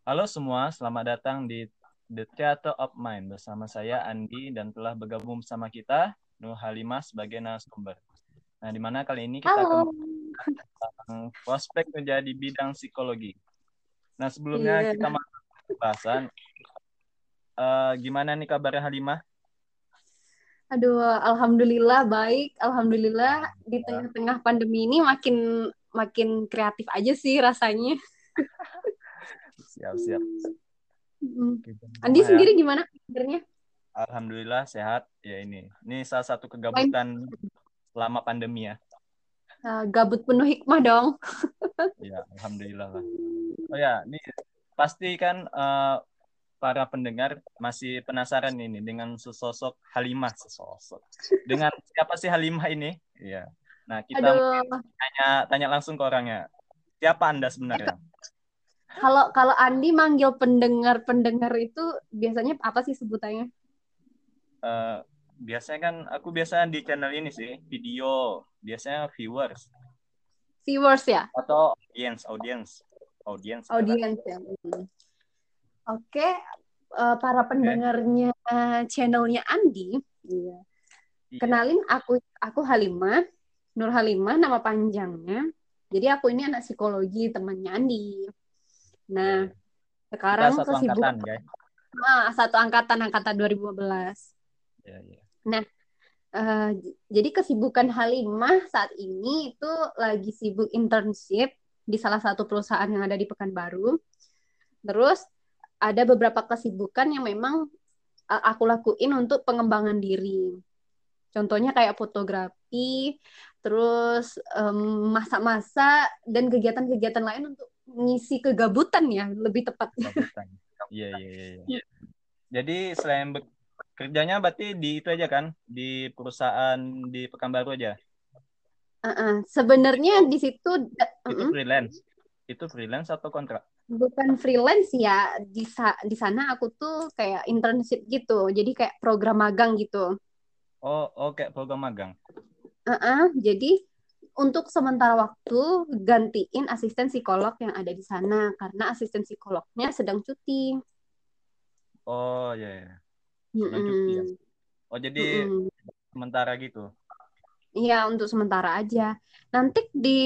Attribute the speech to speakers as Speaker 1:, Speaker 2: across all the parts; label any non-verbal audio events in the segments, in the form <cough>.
Speaker 1: Halo semua, selamat datang di The Theater of Mind bersama saya Andi dan telah bergabung bersama kita Nur Halimah sebagai narasumber. Nah, di mana kali ini kita
Speaker 2: Halo.
Speaker 1: akan tentang prospek kerja di bidang psikologi. Nah, sebelumnya
Speaker 2: Iya.
Speaker 1: kita masuk ke pembahasan. Eh, gimana nih kabarnya Halimah?
Speaker 2: Aduh, alhamdulillah baik. Alhamdulillah di tengah-tengah pandemi ini makin makin kreatif aja sih rasanya. <laughs>
Speaker 1: Siap, siap.
Speaker 2: Mm. Andi
Speaker 1: ya?
Speaker 2: sendiri gimana kabarnya?
Speaker 1: Alhamdulillah sehat. Ya ini, ini salah satu kegabutan selama pandemi ya.
Speaker 2: Uh, gabut penuh hikmah dong. <laughs>
Speaker 1: Ya, alhamdulillah lah. Oh ya, ini pasti kan eh, para pendengar masih penasaran ini dengan sesosok Halimah sesosok. Dengan siapa sih Halimah ini? Iya. Nah, kita tanya tanya langsung ke orangnya. Siapa Anda sebenarnya?
Speaker 2: Kalau kalau Andi manggil pendengar-pendengar itu biasanya apa sih sebutannya?
Speaker 1: Eh, biasanya kan aku biasanya di channel ini sih, video. Biasanya viewers
Speaker 2: Viewers ya?
Speaker 1: atau audience, audience. Audience.
Speaker 2: Audience ya. Mm. Oke, eh, para pendengarnya channelnya Andi, iya.
Speaker 1: Iya.
Speaker 2: Kenalin aku aku Halimah, Nur Halimah nama panjangnya. Jadi aku ini anak psikologi temannya Andi. Nah,
Speaker 1: Kita
Speaker 2: sekarang
Speaker 1: satu
Speaker 2: kesibuk
Speaker 1: angkatan, guys.
Speaker 2: ah, satu angkatan angkatan 2015.
Speaker 1: Ya, ya.
Speaker 2: Eh, j- jadi kesibukan Halimah saat ini itu lagi sibuk internship di salah satu perusahaan yang ada di Pekanbaru. Terus ada beberapa kesibukan yang memang eh, aku lakuin untuk pengembangan diri. Contohnya kayak fotografi, terus masak-masak dan kegiatan-kegiatan lain untuk ngisi kegabutan ya, lebih tepat.
Speaker 1: Gabutan. <laughs> Iya, iya, iya. iya. Jadi selain kerjanya berarti di itu aja kan? Di perusahaan di Pekanbaru aja.
Speaker 2: Uh-uh. Sebenarnya di situ da-
Speaker 1: Itu
Speaker 2: mm-mm.
Speaker 1: freelance. Itu freelance atau kontrak?
Speaker 2: bukan freelance ya di sa- di sana aku tuh kayak internship gitu jadi kayak program magang gitu
Speaker 1: Oh, oh kayak program magang.
Speaker 2: Uh-uh. jadi untuk sementara waktu gantiin asisten psikolog yang ada di sana karena asisten psikolognya sedang cuti
Speaker 1: Oh, iya, iya. Sedang cuti ya. Oh, jadi
Speaker 2: Mm-mm.
Speaker 1: sementara gitu.
Speaker 2: Iya untuk sementara aja nanti di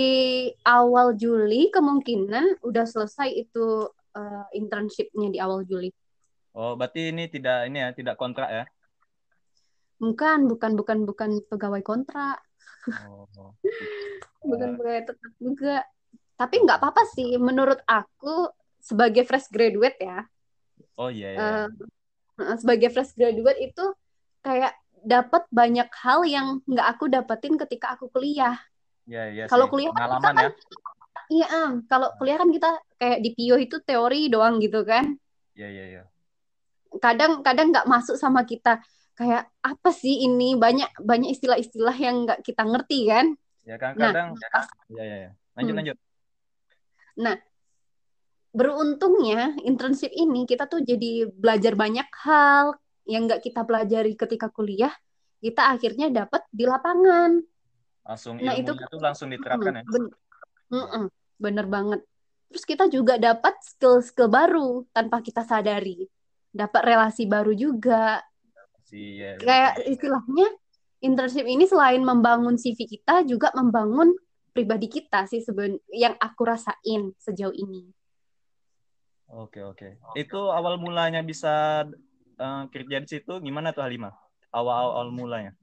Speaker 2: awal Juli kemungkinan udah selesai itu uh, internshipnya di awal Juli
Speaker 1: Oh, berarti ini tidak ini ya, tidak kontrak ya?
Speaker 2: bukan bukan bukan bukan pegawai kontrak
Speaker 1: Oh,
Speaker 2: bukan pegawai tetap juga tapi nggak apa-apa sih menurut aku sebagai fresh graduate ya
Speaker 1: Oh, iya, iya.
Speaker 2: eh, sebagai fresh graduate itu kayak dapat banyak hal yang nggak aku dapetin ketika aku kuliah
Speaker 1: Iya, iya
Speaker 2: kalau
Speaker 1: sih.
Speaker 2: kuliah kan kita
Speaker 1: Pengalaman
Speaker 2: kan
Speaker 1: ya.
Speaker 2: iya em, kalau kuliah kan kita kayak di PIO itu teori doang gitu kan
Speaker 1: Iya, iya, iya.
Speaker 2: kadang kadang nggak masuk sama kita kayak apa sih ini? Banyak banyak istilah-istilah yang nggak kita ngerti kan?
Speaker 1: Ya kan
Speaker 2: nah
Speaker 1: kadang
Speaker 2: pas
Speaker 1: Iya, iya, iya. Lanjut,
Speaker 2: hmm,
Speaker 1: lanjut.
Speaker 2: nah beruntungnya internship ini kita tuh jadi belajar banyak hal yang nggak kita pelajari ketika kuliah. Kita akhirnya dapat di lapangan.
Speaker 1: Langsung
Speaker 2: nah itu
Speaker 1: tuh langsung diterapkan ya.
Speaker 2: ben- mm-mm, bener banget. Terus kita juga dapat skill-skill baru tanpa kita sadari. Dapat relasi baru juga
Speaker 1: iya,
Speaker 2: kayak istilahnya internship ini selain membangun CV kita juga membangun pribadi kita sih seben yang aku rasain sejauh ini
Speaker 1: Oke, oke. Itu awal mulanya bisa eh, kerja di situ gimana tuh Halimah? Awal-awal mulanya.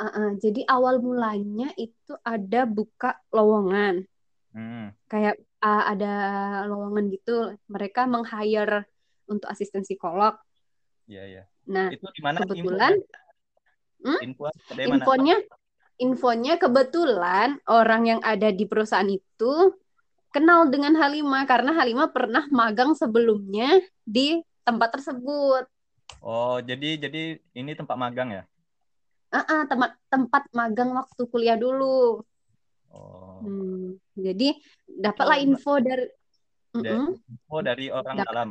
Speaker 2: Uh-uh, jadi awal mulanya itu ada buka lowongan
Speaker 1: Hmm.
Speaker 2: kayak uh, ada lowongan gitu mereka meng-hire untuk asisten psikolog
Speaker 1: Iya, iya.
Speaker 2: Nah
Speaker 1: Itu di mana
Speaker 2: kebetulan
Speaker 1: infonya?
Speaker 2: hmm,
Speaker 1: Info dari mana?
Speaker 2: infonya infonya kebetulan orang yang ada di perusahaan itu kenal dengan Halimah karena Halimah pernah magang sebelumnya di tempat tersebut
Speaker 1: Oh, jadi jadi ini tempat magang ya?
Speaker 2: Ah, ah, tempat tempat magang waktu kuliah dulu
Speaker 1: Oh.
Speaker 2: Hmm, jadi dapatlah info dari
Speaker 1: da-
Speaker 2: Mm-mm.
Speaker 1: info dari orang
Speaker 2: Dap-
Speaker 1: dalam.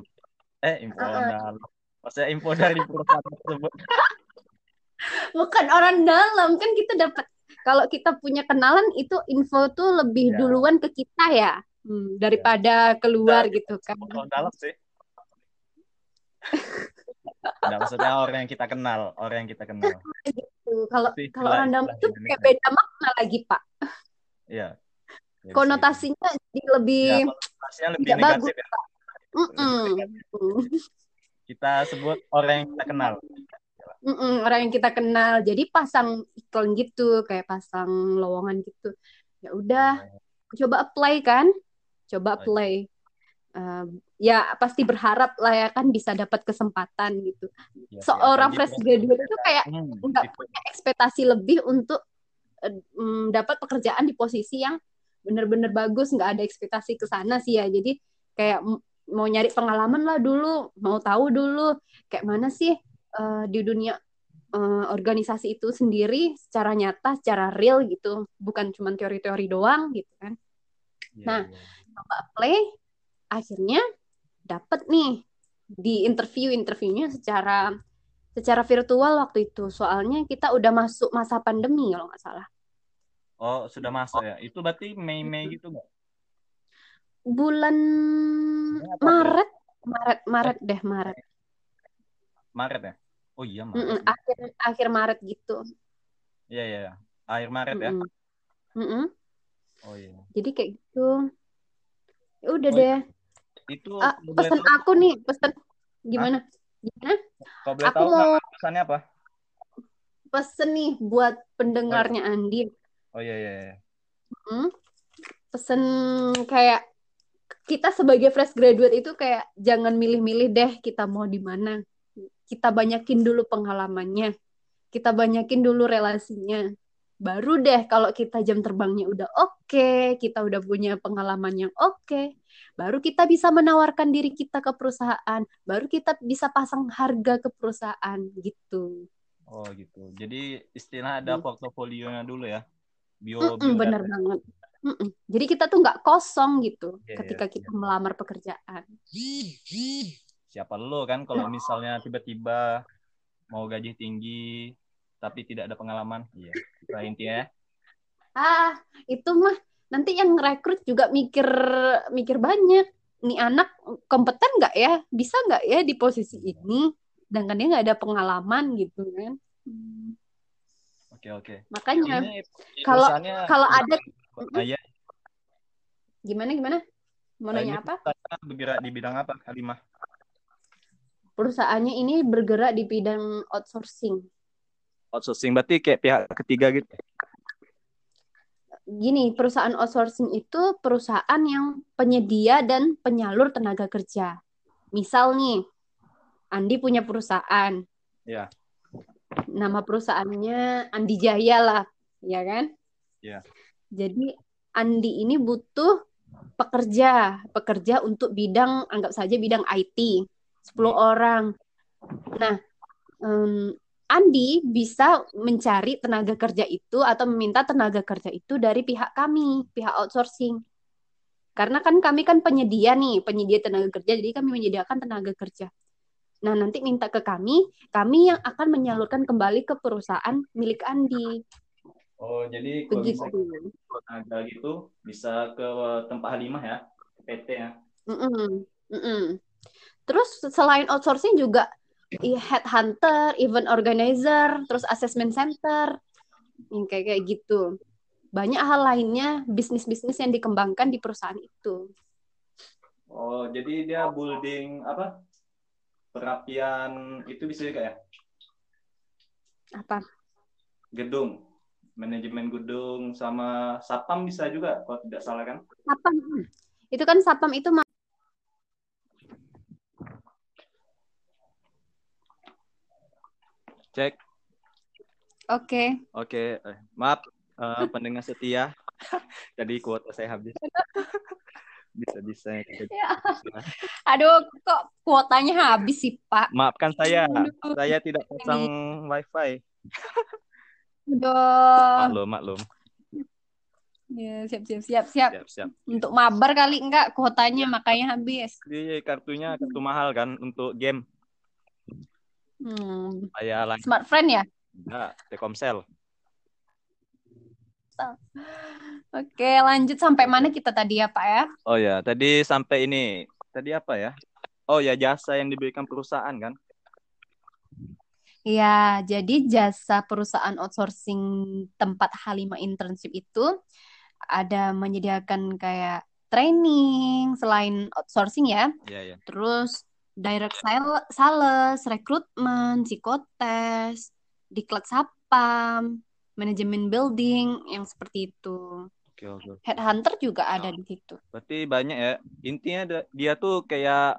Speaker 1: Eh, info
Speaker 2: ah.
Speaker 1: dalam. Maksudnya info dari perusahaan tersebut. <laughs>
Speaker 2: bukan orang dalam kan kita dapat kalau kita punya kenalan itu info tuh lebih
Speaker 1: Ya.
Speaker 2: duluan ke kita ya Hmm, daripada keluar
Speaker 1: Kita-
Speaker 2: gitu kan.
Speaker 1: Ngobrol dalam sih. Nggak, maksudnya orang yang kita kenal, orang yang kita kenal. <laughs>
Speaker 2: Kalau
Speaker 1: Tapi
Speaker 2: kalau
Speaker 1: istilah-
Speaker 2: orang dalam itu kayak beda makna lagi, Pak.
Speaker 1: Iya. Ya, bisa
Speaker 2: Konotasinya jadi
Speaker 1: gitu.
Speaker 2: lebih
Speaker 1: Ya, konotasinya lebih
Speaker 2: tidak
Speaker 1: negatif ya.
Speaker 2: Mm-mm.
Speaker 1: Kita sebut orang yang kita kenal.
Speaker 2: Mm-mm, orang yang kita kenal. Jadi pasang iklan gitu, kayak pasang lowongan gitu. Ya udah, coba apply kan? Coba apply. Eh, ya pasti berharap lah ya kan bisa dapat kesempatan gitu.
Speaker 1: Ya,
Speaker 2: Seorang
Speaker 1: apalagi
Speaker 2: fresh graduate itu kayak
Speaker 1: Hmm,
Speaker 2: nggak
Speaker 1: itu.
Speaker 2: punya ekspektasi lebih untuk mm, dapat pekerjaan di posisi yang bener-bener bagus, nggak ada ekspektasi ke sana sih ya. Jadi kayak mau nyari pengalaman lah dulu, mau tahu dulu kayak mana sih eh, di dunia eh, organisasi itu sendiri secara nyata, secara real gitu, bukan cuma teori-teori doang gitu kan.
Speaker 1: Iya,
Speaker 2: Nah,
Speaker 1: iya.
Speaker 2: Coba apply, akhirnya dapat nih di interview interviewnya secara secara virtual waktu itu. Soalnya kita udah masuk masa pandemi kalau nggak salah.
Speaker 1: Oh, sudah masuk ya. Itu berarti Mei-Mei gitu nggak?
Speaker 2: Bulan Maret, Maret, Maret deh Maret.
Speaker 1: Maret ya? Oh iya, Maret.
Speaker 2: akhir akhir Maret gitu.
Speaker 1: Iya, iya. iya. Akhir Maret ya?
Speaker 2: Mm-mm. Mm-mm.
Speaker 1: Oh iya.
Speaker 2: Jadi kayak gitu. Ya udah
Speaker 1: Oh,
Speaker 2: deh.
Speaker 1: Itu
Speaker 2: Ah,
Speaker 1: boleh
Speaker 2: pesan
Speaker 1: tahu,
Speaker 2: aku nih, pesan gimana? Gimana?
Speaker 1: kalau boleh
Speaker 2: Aku
Speaker 1: tahu
Speaker 2: mau
Speaker 1: pesannya apa?
Speaker 2: pesen nih buat pendengarnya Andi.
Speaker 1: Oh iya, iya, iya.
Speaker 2: Hmm? Pesen kayak kita sebagai fresh graduate itu kayak jangan milih-milih deh kita mau di mana. Kita banyakin dulu pengalamannya. Kita banyakin dulu relasinya. Baru deh kalau kita jam terbangnya udah oke, kita udah punya pengalaman yang oke, baru kita bisa menawarkan diri kita ke perusahaan, baru kita bisa pasang harga ke perusahaan gitu.
Speaker 1: Oh gitu. Jadi istilah ada
Speaker 2: Hmm.
Speaker 1: portofolionya dulu ya. Bio,
Speaker 2: Mm-mm,
Speaker 1: bio
Speaker 2: bener banget. Mm-mm. Jadi kita tuh nggak kosong gitu
Speaker 1: Iya,
Speaker 2: ketika
Speaker 1: iya,
Speaker 2: kita melamar pekerjaan.
Speaker 1: Siapa lo kan kalau misalnya tiba-tiba mau gaji tinggi tapi tidak ada pengalaman. Iya. Itu intinya ya.
Speaker 2: Ah, itu mah nanti yang rekrut juga mikir mikir banyak. Nih anak kompeten nggak ya? Bisa nggak ya di posisi ini? Sedangkan dia nggak ada pengalaman gitu kan.
Speaker 1: Oke, oke.
Speaker 2: Makanya kalau kalau ada
Speaker 1: Ah, iya.
Speaker 2: gimana gimana? Mau
Speaker 1: Nah,
Speaker 2: nanya apa?
Speaker 1: bergerak di bidang apa, Halimah?
Speaker 2: Perusahaannya ini bergerak di bidang outsourcing.
Speaker 1: Outsourcing berarti kayak pihak ketiga gitu.
Speaker 2: gini, perusahaan outsourcing itu perusahaan yang penyedia dan penyalur tenaga kerja. Misal nih, Andi punya perusahaan.
Speaker 1: Iya.
Speaker 2: Nama perusahaannya Andi Jaya lah, ya kan?
Speaker 1: Iya.
Speaker 2: Jadi Andi ini butuh pekerja, pekerja untuk bidang anggap saja bidang IT, 10 orang. Nah, em, Andi bisa mencari tenaga kerja itu atau meminta tenaga kerja itu dari pihak kami, pihak outsourcing. Karena kan kami kan penyedia nih, penyedia tenaga kerja, jadi kami menyediakan tenaga kerja. Nah, nanti minta ke kami, kami yang akan menyalurkan kembali ke perusahaan milik Andi.
Speaker 1: Oh, jadi kalau
Speaker 2: Begitu.
Speaker 1: misalnya tenaga gitu bisa ke tempat Halimah ya, PT ya.
Speaker 2: Mm-mm, mm-mm. Terus selain outsourcing juga headhunter, event organizer, terus assessment center, yang kayak kayak gitu. Banyak hal lainnya bisnis-bisnis yang dikembangkan di perusahaan itu.
Speaker 1: Oh, jadi dia building apa? Perapian itu bisa juga ya?
Speaker 2: Apa?
Speaker 1: Gedung, manajemen gedung sama satpam bisa juga kalau tidak salah kan?
Speaker 2: Sapam. Itu kan sapam itu
Speaker 1: Cek.
Speaker 2: oke.
Speaker 1: Oke, eh, maaf eh, pendengar setia. <laughs> Jadi kuota saya habis. <laughs> bisa bisa.
Speaker 2: Aduh, kok kuotanya habis sih, Pak?
Speaker 1: Maafkan saya,
Speaker 2: Aduh.
Speaker 1: saya tidak pasang wifi. <laughs> Maklum, maklum.
Speaker 2: Ya, siap, siap, siap, siap.
Speaker 1: Siap, siap.
Speaker 2: Untuk mabar kali enggak kuotanya makanya habis.
Speaker 1: Jadi kartunya kartu mahal kan untuk game.
Speaker 2: Hmm.
Speaker 1: Lain
Speaker 2: Smart friend ya?
Speaker 1: enggak, Telkomsel.
Speaker 2: Oke, lanjut sampai mana kita tadi ya, Pak ya?
Speaker 1: Oh ya, tadi sampai ini. Tadi apa ya? Oh ya, jasa yang diberikan perusahaan kan?
Speaker 2: Ya, jadi jasa perusahaan outsourcing tempat Halimah internship itu ada menyediakan kayak training selain outsourcing ya.
Speaker 1: Iya, iya.
Speaker 2: Terus direct sale- sales, rekrutmen, psikotes, diklat sapam, manajemen building yang seperti itu.
Speaker 1: Oke, oke.
Speaker 2: Headhunter juga ada di situ.
Speaker 1: Berarti banyak ya. Intinya dia tuh kayak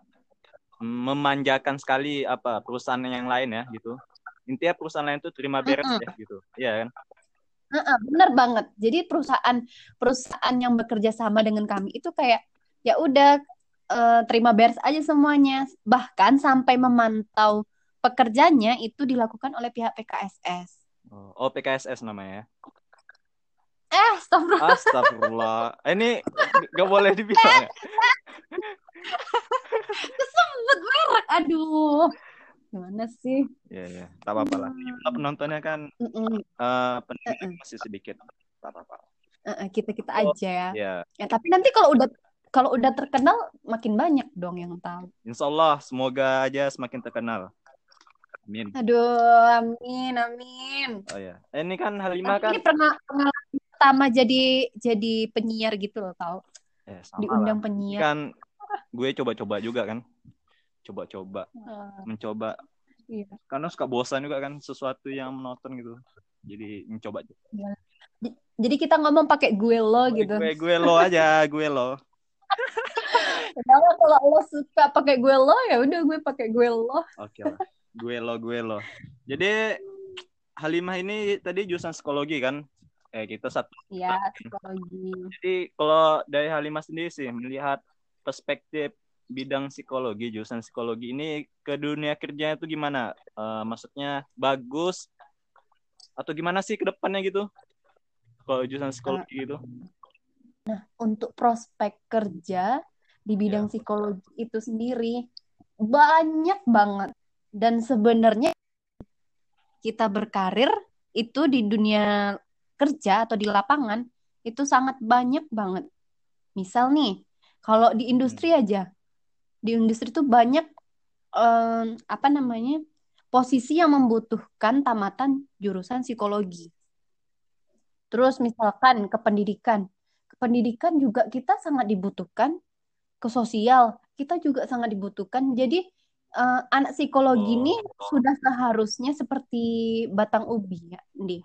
Speaker 1: memanjakan sekali apa perusahaan yang lain ya gitu. Intinya perusahaan lain tuh terima beres
Speaker 2: Mm-mm.
Speaker 1: ya gitu. Iya kan?
Speaker 2: Bener banget. Jadi perusahaan perusahaan yang bekerja sama dengan kami itu kayak ya udah eh, terima beres aja semuanya. Bahkan sampai memantau pekerjanya itu dilakukan oleh pihak PKSS.
Speaker 1: Oh, oh, PKSS namanya ya.
Speaker 2: Eh, stop.
Speaker 1: Astagfirullah. Eh, Ini gak boleh dibilang ya. <laughs>
Speaker 2: Kesebut merek. Aduh. Gimana sih?
Speaker 1: Iya, iya. Tak apa-apa lah. Jumlah penontonnya kan
Speaker 2: Mm-mm.
Speaker 1: eh pendengar
Speaker 2: Mm-mm.
Speaker 1: masih sedikit. Tak apa-apa.
Speaker 2: Eh, eh, Kita-kita aja ya.
Speaker 1: Ya,
Speaker 2: Ya, tapi nanti kalau udah kalau udah terkenal makin banyak dong yang tahu.
Speaker 1: insya Allah semoga aja semakin terkenal. Amin.
Speaker 2: Aduh, amin, amin.
Speaker 1: Oh ya. Eh, ini kan Halimah kan
Speaker 2: Ini pernah pengalaman pertama jadi jadi penyiar gitu loh, tahu?
Speaker 1: eh, lah.
Speaker 2: Diundang
Speaker 1: Ini
Speaker 2: penyiar.
Speaker 1: kan gue coba-coba juga kan. Coba-coba,
Speaker 2: Eh,
Speaker 1: mencoba.
Speaker 2: iya.
Speaker 1: Karena suka bosan juga kan sesuatu yang menonton gitu. Jadi mencoba.
Speaker 2: J- Jadi kita ngomong pakai gue lo gitu.
Speaker 1: Gue gue lo aja, gue lo. <laughs>
Speaker 2: Padahal kalau lo suka pakai gue lo ya udah gue pakai gue lo.
Speaker 1: Oke lah. Gue lo, gue lo. Jadi Halimah ini tadi jurusan psikologi kan? Eh kita satu.
Speaker 2: Ya, psikologi.
Speaker 1: Jadi kalau dari Halimah sendiri sih melihat perspektif bidang psikologi, jurusan psikologi ini ke dunia kerjanya itu gimana? Eh, maksudnya bagus atau gimana sih ke depannya gitu? Kalau jurusan psikologi gitu?
Speaker 2: Untuk prospek kerja di bidang
Speaker 1: Ya.
Speaker 2: psikologi itu sendiri banyak banget. Dan sebenarnya kita berkarir itu di dunia kerja atau di lapangan itu sangat banyak banget. Misal nih, kalau di industri aja, di industri itu banyak em, apa namanya posisi yang membutuhkan tamatan jurusan psikologi. Terus misalkan ke pendidikan, ke pendidikan juga kita sangat dibutuhkan, ke sosial kita juga sangat dibutuhkan. Jadi eh, anak psikologi ini
Speaker 1: Oh.
Speaker 2: sudah seharusnya seperti batang ubi ya, Ndi.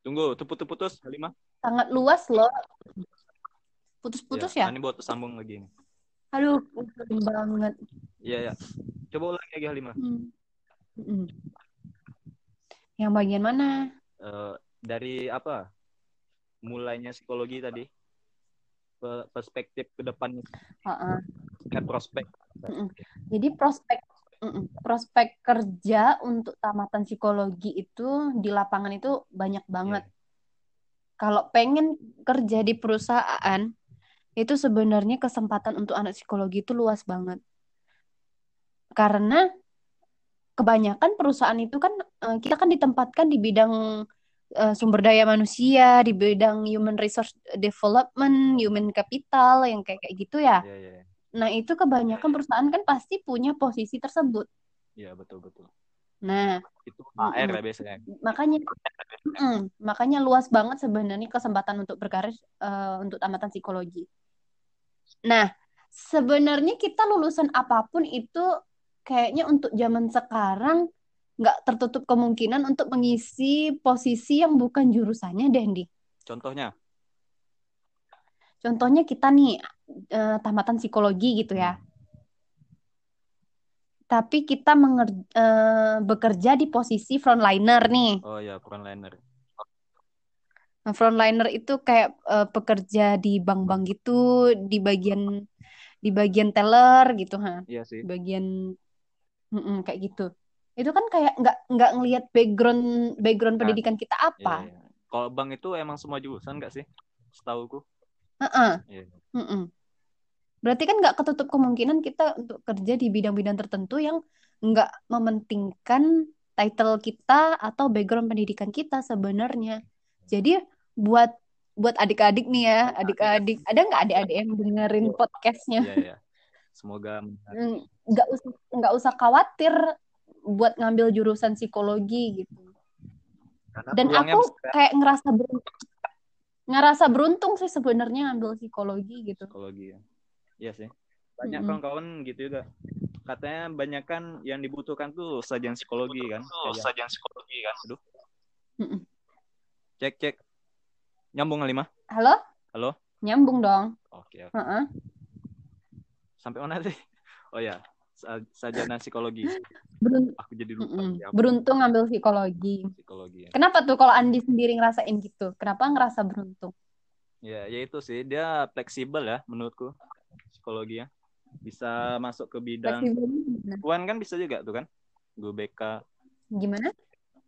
Speaker 1: Tunggu, putus-putus Halimah.
Speaker 2: Sangat luas loh. Putus-putus ya?
Speaker 1: Ini buat tersambung lagi. nih.
Speaker 2: Aduh, pusing banget.
Speaker 1: Iya, ya. Coba ulangi lagi Halimah.
Speaker 2: Hmm. Mm-mm. Yang bagian mana?
Speaker 1: Eh, dari apa? Mulainya psikologi tadi. Pe- Perspektif ke depan
Speaker 2: Heeh.
Speaker 1: kan prospek.
Speaker 2: Mm-mm. Jadi prospek prospek kerja untuk tamatan psikologi itu di lapangan itu banyak banget. Kalau pengen kerja di perusahaan itu sebenarnya kesempatan untuk anak psikologi itu luas banget. Karena kebanyakan perusahaan itu kan eh, kita kan ditempatkan di bidang eh, sumber daya manusia, di bidang human resource development, human capital yang kayak kayak gitu ya.
Speaker 1: Iya, iya.
Speaker 2: Nah, itu kebanyakan perusahaan kan pasti punya posisi tersebut.
Speaker 1: Iya, betul betul.
Speaker 2: Nah,
Speaker 1: Itu
Speaker 2: Mm-mm.
Speaker 1: ya biasanya.
Speaker 2: makanya mm, makanya luas banget sebenarnya kesempatan untuk berkarir eh, untuk tamatan psikologi. Nah, sebenarnya kita lulusan apa pun itu kayaknya untuk zaman sekarang nggak tertutup kemungkinan untuk mengisi posisi yang bukan jurusannya, Dendi.
Speaker 1: Contohnya?
Speaker 2: Contohnya kita nih eh, tamatan psikologi gitu ya. Tapi kita menger- eh, bekerja di posisi frontliner nih.
Speaker 1: Oh ya, frontliner.
Speaker 2: Nah, frontliner itu kayak eh, pekerja di bank-bank gitu, di bagian di bagian teller gitu, ha.
Speaker 1: Iya sih.
Speaker 2: Bagian mm-mm, kayak gitu. Itu kan kayak nggak nggak ngelihat background background
Speaker 1: Kan.
Speaker 2: pendidikan kita
Speaker 1: Iya,
Speaker 2: apa.
Speaker 1: iya. Kalau bank itu emang semua jurusan nggak sih? Setauku.
Speaker 2: Heeh,
Speaker 1: Iya.
Speaker 2: mm-mm. Berarti kan nggak ketutup kemungkinan kita untuk kerja di bidang-bidang tertentu yang nggak mementingkan title kita atau background pendidikan kita sebenarnya. Jadi buat buat adik-adik nih ya, adik-adik, ada nggak adik-adik yang dengerin podcastnya?
Speaker 1: Iya, iya. Semoga
Speaker 2: Hmm, nggak usah nggak usah khawatir buat ngambil jurusan psikologi gitu.
Speaker 1: karena
Speaker 2: Dan aku kayak ngerasa beruntung, ngerasa beruntung sih sebenarnya ngambil psikologi gitu.
Speaker 1: psikologi ya. Iya sih. Banyak
Speaker 2: Mm-mm.
Speaker 1: kawan-kawan gitu juga. Katanya banyak kan yang dibutuhkan tuh sarjana psikologi kan. Kayak-
Speaker 3: sarjana psikologi kan.
Speaker 2: Mm-mm.
Speaker 1: Cek cek. Nyambung lima.
Speaker 2: Halo?
Speaker 1: Halo?
Speaker 2: Nyambung dong.
Speaker 1: Oke. oke.
Speaker 2: Heeh.
Speaker 1: Sampai mana sih? <laughs> Oh ya, sa- sarjana psikologi.
Speaker 2: Berun-
Speaker 1: Aku jadi lupa. ya, apa?
Speaker 2: Beruntung ngambil psikologi.
Speaker 1: psikologi. ya.
Speaker 2: Kenapa tuh kalau Andi sendiri ngerasain gitu? Kenapa ngerasa beruntung?
Speaker 1: Ya, ya itu sih dia fleksibel ya menurutku psikologi ya. Bisa masuk ke bidang? Tuan kan bisa juga tuh kan. Guru BK.
Speaker 2: Gimana?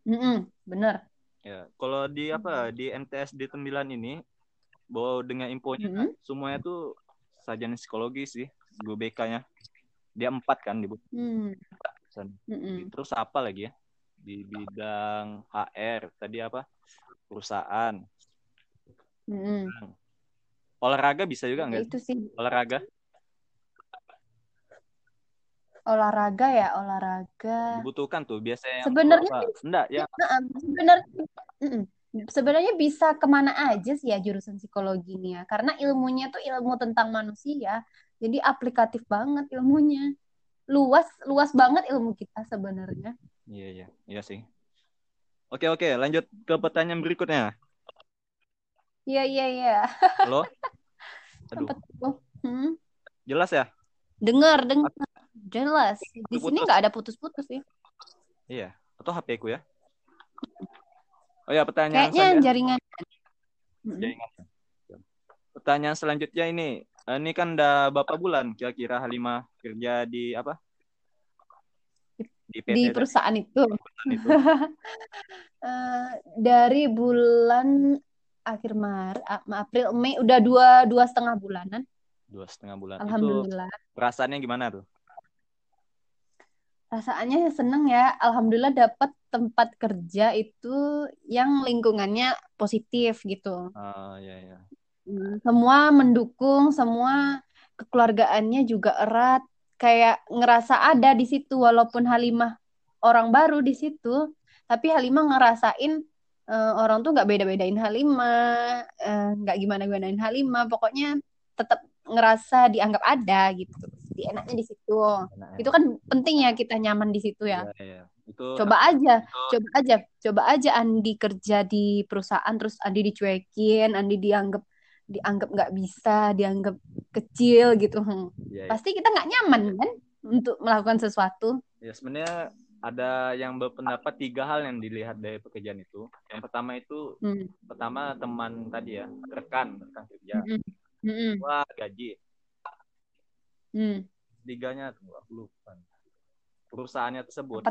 Speaker 2: Mm-mm, bener.
Speaker 1: Ya, kalau di apa di MTS di 9 ini bawa dengan infonya
Speaker 2: Mm-mm.
Speaker 1: semuanya tuh sarjana psikologi sih guru BK-nya. Dia empat kan di
Speaker 2: Hmm.
Speaker 1: Busan.
Speaker 2: Mm-mm.
Speaker 1: Terus apa lagi ya? Di bidang HR tadi apa? Perusahaan.
Speaker 2: Mm-mm.
Speaker 1: Olahraga bisa juga
Speaker 2: Ya
Speaker 1: nggak?
Speaker 2: itu sih
Speaker 1: Olahraga?
Speaker 2: Olahraga ya olahraga.
Speaker 1: dibutuhkan tuh biasanya yang
Speaker 2: Sebenarnya
Speaker 1: enggak ya.
Speaker 2: Sebenarnya sebenarnya bisa ke mana aja sih ya jurusan psikologi ini ya. Karena ilmunya tuh ilmu tentang manusia. Jadi aplikatif banget ilmunya. Luas luas banget ilmu kita sebenarnya.
Speaker 1: Iya iya. Iya sih. Oke oke. Lanjut ke pertanyaan berikutnya.
Speaker 2: Iya iya iya. <laughs>
Speaker 1: Halo? Aduh?
Speaker 2: Hmm?
Speaker 1: jelas ya?
Speaker 2: Dengar dengar jelas. Di sini nggak ada putus-putus ya
Speaker 1: iya. Atau HP ku ya? Oh ya pertanyaan
Speaker 2: kayaknya jaringan. Mm-mm.
Speaker 1: Jaringan. pertanyaan selanjutnya ini Eh, ini kan udah berapa bulan kira-kira Halimah kerja di apa? Di PT
Speaker 2: di perusahaan itu.
Speaker 1: Itu. <laughs>
Speaker 2: Eh, dari bulan akhir Maret, April, Mei udah dua dua setengah bulanan.
Speaker 1: dua setengah bulan. Itu
Speaker 2: Alhamdulillah.
Speaker 1: perasaannya gimana tuh
Speaker 2: Perasaannya seneng ya. Alhamdulillah dapat tempat kerja itu yang lingkungannya positif gitu.
Speaker 1: Ah ya ya
Speaker 2: Hmm, Semua mendukung, semua kekeluargaannya juga erat. Kayak ngerasa ada di situ walaupun Halimah orang baru di situ, tapi Halimah ngerasain eh, orang tuh nggak beda-bedain Halimah, eh, nggak gimana-gimanain Halimah. Pokoknya tetap ngerasa dianggap ada gitu. Di enaknya di situ.
Speaker 1: enak ya.
Speaker 2: Itu kan penting ya kita nyaman di situ ya.
Speaker 1: Iya, iya. itu
Speaker 2: Coba aja, coba aja, coba aja Andi kerja di perusahaan terus Andi dicuekin, Andi dianggap dianggap nggak bisa, dianggap kecil gitu. Hmm.
Speaker 1: Iya, iya.
Speaker 2: Pasti kita nggak nyaman kan untuk melakukan sesuatu.
Speaker 1: Ya sebenarnya ada yang berpendapat tiga hal yang dilihat dari pekerjaan itu. Yang pertama itu
Speaker 2: Hmm.
Speaker 1: pertama teman tadi ya rekan rekan kerja.
Speaker 2: Mm-mm. Mm-mm.
Speaker 1: Wah gaji.
Speaker 2: Hmm.
Speaker 1: Tiganya tuh aku lupa. Perusahaannya tersebut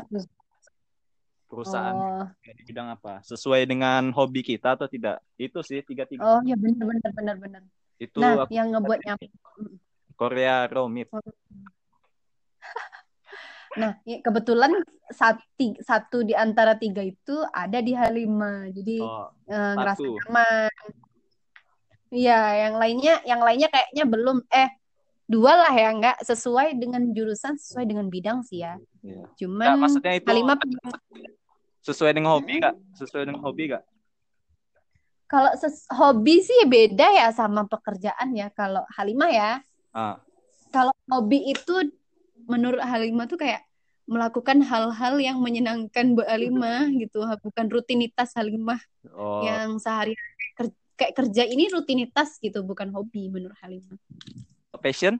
Speaker 1: perusahaan
Speaker 2: Oh,
Speaker 1: di bidang apa? Sesuai dengan hobi kita atau tidak? Itu sih tiga tiga.
Speaker 2: oh ya benar benar benar benar.
Speaker 1: Itu
Speaker 2: Nah,
Speaker 1: aku
Speaker 2: yang ngebuat nyaman.
Speaker 1: Korea Romit. <laughs>
Speaker 2: Nah, ya, kebetulan satu, satu di antara tiga itu ada di Halimah. Jadi
Speaker 1: Oh,
Speaker 2: eh, ngerasa nyaman. Iya, yang lainnya, yang lainnya kayaknya belum. Eh, dua lah ya, nggak sesuai dengan jurusan, sesuai dengan bidang sih ya.
Speaker 1: Iya. Nggak,
Speaker 2: Cuman
Speaker 1: maksudnya itu
Speaker 2: Halimah punya-
Speaker 1: sesuai dengan hobi gak? Sesuai dengan hobi gak?
Speaker 2: kalau ses- hobi sih beda ya sama pekerjaan ya. Kalau Halimah ya,
Speaker 1: Ah,
Speaker 2: kalau hobi itu menurut Halimah tuh kayak melakukan hal-hal yang menyenangkan buat Halimah gitu, bukan rutinitas Halimah
Speaker 1: oh,
Speaker 2: yang sehari kayak kerja ini rutinitas gitu, bukan hobi menurut Halimah.
Speaker 1: Passion?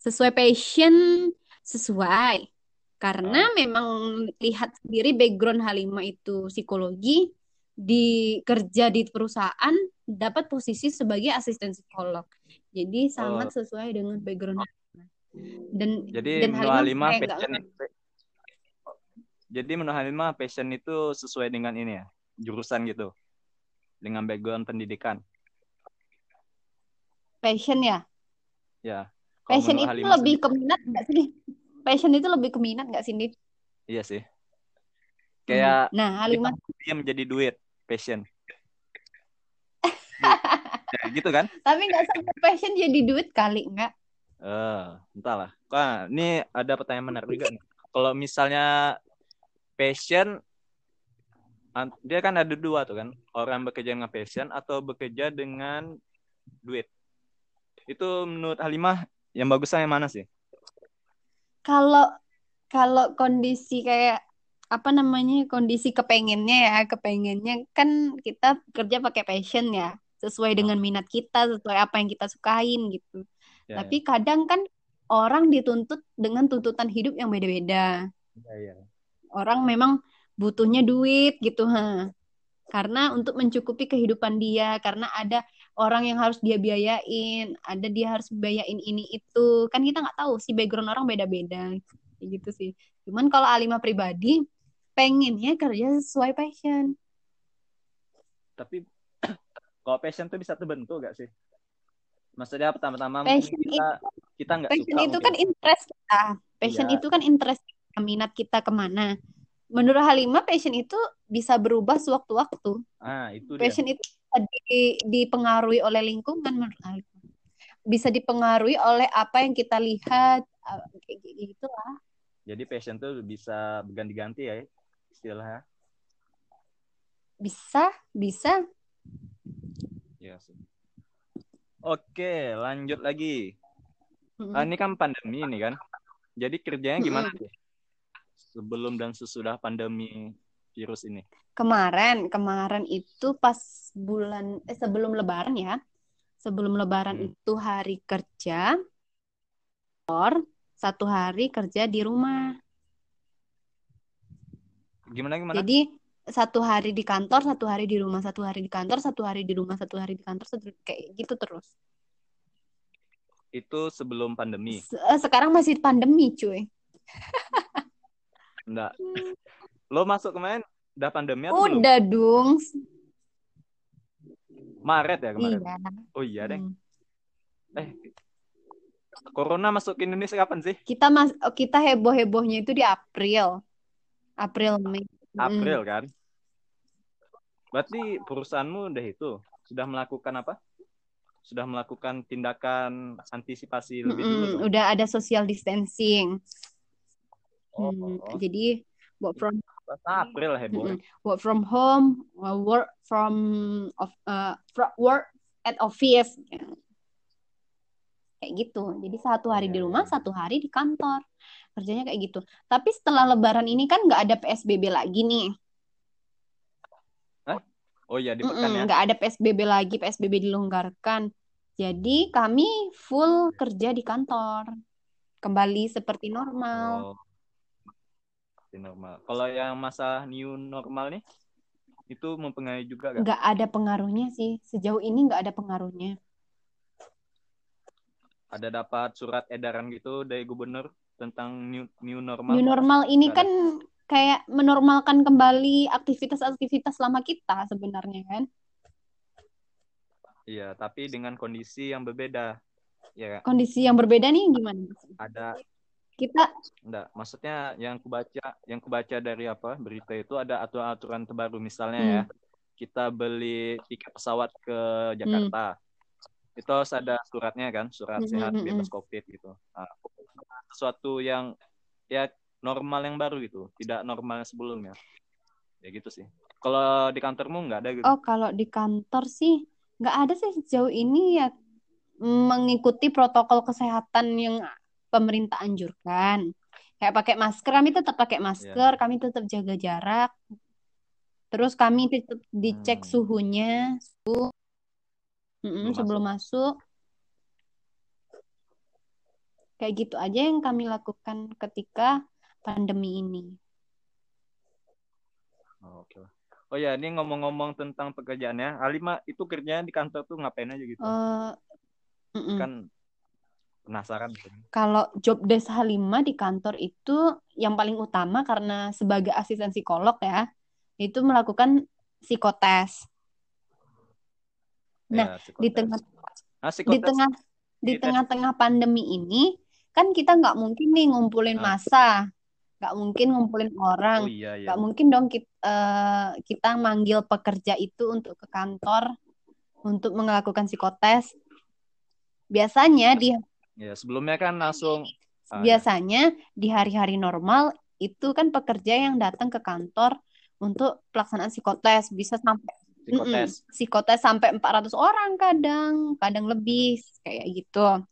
Speaker 2: sesuai passion sesuai karena memang lihat sendiri background Halimah itu psikologi di kerja di perusahaan dapat posisi sebagai asisten psikolog jadi sangat sesuai dengan background Halimah dan
Speaker 1: Jadi
Speaker 2: dan kayak nggak-
Speaker 1: passion Jadi menurut Halimah passion itu sesuai dengan ini ya, jurusan gitu. Dengan background pendidikan.
Speaker 2: Passion ya
Speaker 1: Ya.
Speaker 2: Passion itu
Speaker 1: Halimah
Speaker 2: lebih
Speaker 1: sendiri-
Speaker 2: ke minat nggak sih passion itu lebih ke minat nggak sih Dit?
Speaker 1: Iya sih. Kayak
Speaker 2: Nah, Halimah
Speaker 1: dia menjadi duit, passion. <laughs> ya, gitu kan?
Speaker 2: tapi nggak sampai passion jadi duit kali nggak?
Speaker 1: Eh, entahlah. Wah, ini ada pertanyaan menarik juga nih. Kalau misalnya passion dia kan ada dua tuh kan. Orang bekerja dengan passion atau bekerja dengan duit. Itu menurut Halimah yang bagusnya yang mana sih?
Speaker 2: Kalau kalau kondisi kayak apa namanya kondisi kepengennya ya kepengennya kan kita kerja pakai passion ya sesuai dengan minat kita sesuai apa yang kita sukain gitu.
Speaker 1: Ya,
Speaker 2: Tapi kadang kan orang dituntut dengan tuntutan hidup yang beda-beda.
Speaker 1: ya, ya.
Speaker 2: Orang memang butuhnya duit gitu, ha. Karena untuk mencukupi kehidupan dia, karena ada orang yang harus dia biayain, ada dia harus biayain ini itu. Kan kita nggak tahu sih background orang beda-beda. Gitu sih. Cuman kalau Alima pribadi pengennya kerja sesuai passion.
Speaker 1: Tapi <clears throat> kalau passion tuh bisa terbentuk gak sih? Maksudnya pertama-tama
Speaker 2: Passion
Speaker 1: kita kita nggak
Speaker 2: Passion
Speaker 1: suka
Speaker 2: itu
Speaker 1: mungkin.
Speaker 2: kan interest kita. Passion
Speaker 1: Iya.
Speaker 2: itu kan interest kita, minat kita ke mana. Menurut Halimah, passion itu bisa berubah sewaktu-waktu.
Speaker 1: Ah, itu dia.
Speaker 2: Passion itu bisa di- dipengaruhi oleh lingkungan menurut Halimah. Bisa dipengaruhi oleh apa yang kita lihat, kayak gitu lah.
Speaker 1: Jadi passion tuh bisa berganti-ganti ya istilahnya.
Speaker 2: Bisa, bisa.
Speaker 1: Iya sih. Oke, lanjut lagi.
Speaker 2: Mm-mm.
Speaker 1: Ah, ini kan pandemi ini kan. Jadi kerjanya gimana sih? Sebelum dan sesudah pandemi virus ini.
Speaker 2: Kemarin, kemarin itu pas bulan eh sebelum Lebaran ya. Sebelum Lebaran
Speaker 1: Hmm.
Speaker 2: itu hari kerja, or satu hari kerja di rumah.
Speaker 1: Gimana gimana?
Speaker 2: Jadi satu hari di kantor, satu hari di rumah, satu hari di kantor, satu hari di rumah, satu hari di kantor, satu kayak gitu terus.
Speaker 1: Itu sebelum pandemi.
Speaker 2: Se- eh, Sekarang masih pandemi, cuy.
Speaker 1: Enggak. <laughs> Lo masuk kemarin udah pandemi atau belum?
Speaker 2: Udah dong.
Speaker 1: Maret ya kemarin.
Speaker 2: Iya.
Speaker 1: Oh iya deh.
Speaker 2: Hmm.
Speaker 1: Eh, Corona masuk ke Indonesia kapan sih?
Speaker 2: Kita mas oh, kita heboh-hebohnya itu di April. April Mei. Mm.
Speaker 1: April kan? Berarti perusahaanmu udah itu sudah melakukan apa? Sudah melakukan tindakan antisipasi lebih dulu
Speaker 2: Mm-mm,
Speaker 1: dong.
Speaker 2: Udah ada social distancing.
Speaker 1: Oh,
Speaker 2: Hmm,
Speaker 1: oh.
Speaker 2: Jadi work from
Speaker 1: Pas April heboh.
Speaker 2: mm-mm, work from home, uh, work from of uh, work at office. Kayak gitu. Jadi satu hari
Speaker 1: Iya,
Speaker 2: di
Speaker 1: iya,
Speaker 2: rumah,
Speaker 1: iya.
Speaker 2: satu hari di kantor. Kerjanya kayak gitu. Tapi setelah Lebaran ini kan nggak ada PSBB lagi nih.
Speaker 1: Oh iya di pekan ya.
Speaker 2: Nggak ada PSBB lagi, PSBB dilonggarkan. Jadi kami full kerja di kantor. Kembali seperti normal.
Speaker 1: Oh, masih normal. Kalau yang masa new normal nih itu mempengaruhi juga gak?
Speaker 2: Nggak ada pengaruhnya sih. Sejauh ini nggak ada pengaruhnya.
Speaker 1: Ada dapat surat edaran gitu dari gubernur tentang new new normal?
Speaker 2: New normal ini kan kayak menormalkan kembali aktivitas-aktivitas lama kita sebenarnya kan.
Speaker 1: Iya, tapi dengan kondisi yang berbeda. Ya,
Speaker 2: Kondisi yang berbeda nih gimana?
Speaker 1: ada
Speaker 2: Kita
Speaker 1: enggak, maksudnya yang kubaca, yang kubaca dari apa? Berita itu ada aturan-aturan terbaru misalnya
Speaker 2: Hmm.
Speaker 1: ya. Kita beli tiket pesawat ke Jakarta. Itu harus ada suratnya kan, surat
Speaker 2: Hmm,
Speaker 1: sehat
Speaker 2: hmm, hmm,
Speaker 1: bebas Covid gitu. Nah, sesuatu yang ya normal yang baru gitu, tidak normal yang sebelumnya. Ya gitu sih. Kalau di kantormu nggak ada gitu.
Speaker 2: oh kalau di kantor sih nggak ada sih sejauh ini ya mengikuti protokol kesehatan yang pemerintah anjurkan. Kayak pakai masker, kami tetap pakai masker, kami tetap jaga jarak. Terus kami tetap dicek
Speaker 1: Hmm.
Speaker 2: suhunya, suhu
Speaker 1: Sebelum
Speaker 2: sebelum masuk. Kayak gitu aja yang kami lakukan ketika pandemi ini.
Speaker 1: Oh, Oke lah. Oh ya, ini ngomong-ngomong tentang pekerjaannya, Alima itu kerjanya di kantor tuh ngapain aja gitu?
Speaker 2: Eh, mm-mm.
Speaker 1: Kan penasaran.
Speaker 2: Kalau job desk Halimah di kantor itu yang paling utama karena sebagai asisten psikolog ya, itu melakukan psikotes. Nah,
Speaker 1: Ya, psikotes.
Speaker 2: Di tengah
Speaker 1: Ah,
Speaker 2: di tengah di tengah-tengah pandemi ini kan kita nggak mungkin nih ngumpulin
Speaker 1: Ah.
Speaker 2: massa nggak mungkin ngumpulin orang
Speaker 1: Oh iya iya.
Speaker 2: nggak mungkin dong kita, kita manggil pekerja itu untuk ke kantor untuk melakukan psikotes biasanya di
Speaker 1: Ya, sebelumnya kan langsung ah, ya.
Speaker 2: biasanya di hari-hari normal itu kan pekerja yang datang ke kantor untuk pelaksanaan psikotes bisa sampai
Speaker 1: psikotes.
Speaker 2: psikotes sampai 400 orang kadang, kadang lebih kayak gitu.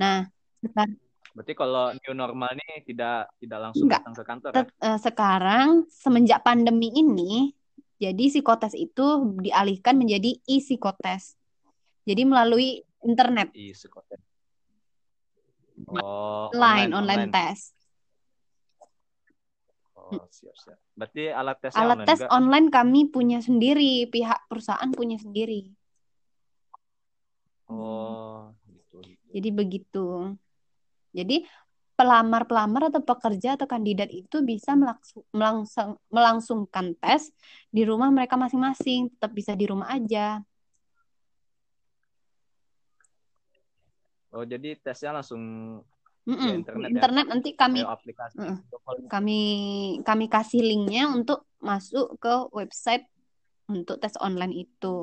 Speaker 2: Nah, sekarang,
Speaker 1: Berarti kalau new normal ini tidak tidak langsung
Speaker 2: Enggak.
Speaker 1: datang ke kantor ya?
Speaker 2: eh, sekarang semenjak pandemi ini, jadi psikotes itu dialihkan menjadi e-psikotes. Jadi melalui internet,
Speaker 1: Ih, psikotes. Oh,
Speaker 2: online, online tes.
Speaker 1: Oh, siap siap. Berarti alat tesnya
Speaker 2: Alat
Speaker 1: online
Speaker 2: tes
Speaker 1: juga.
Speaker 2: online kami punya sendiri, pihak perusahaan punya sendiri.
Speaker 1: Oh, gitu. gitu.
Speaker 2: Jadi begitu. Jadi pelamar-pelamar atau pekerja atau kandidat itu bisa melangsung- melangsungkan tes di rumah mereka masing-masing, tetap bisa di rumah aja.
Speaker 1: Oh, jadi tesnya langsung
Speaker 2: Mm-mm.
Speaker 1: internet ya?
Speaker 2: Internet nanti kami
Speaker 1: aplikasi.
Speaker 2: Heeh.
Speaker 1: Kalau-
Speaker 2: kami kami kasih linknya untuk masuk ke website untuk tes online itu.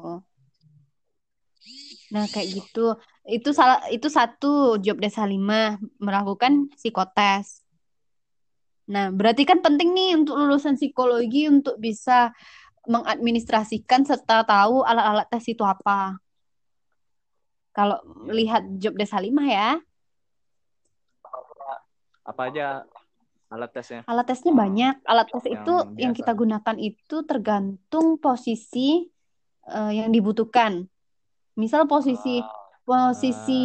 Speaker 2: Nah, kayak gitu. Itu salah itu satu job desk Halimah melakukan psikotes. Nah, berarti kan penting nih untuk lulusan psikologi untuk bisa mengadministrasikan serta tahu alat-alat tes itu apa. Kalau
Speaker 1: Iya.
Speaker 2: lihat job desk Halimah ya,
Speaker 1: apa aja alat tesnya?
Speaker 2: alat tesnya banyak. Alat tes
Speaker 1: Yang
Speaker 2: itu yang
Speaker 1: biasa.
Speaker 2: kita gunakan itu tergantung posisi eh, yang dibutuhkan. Misal posisi
Speaker 1: Ah,
Speaker 2: posisi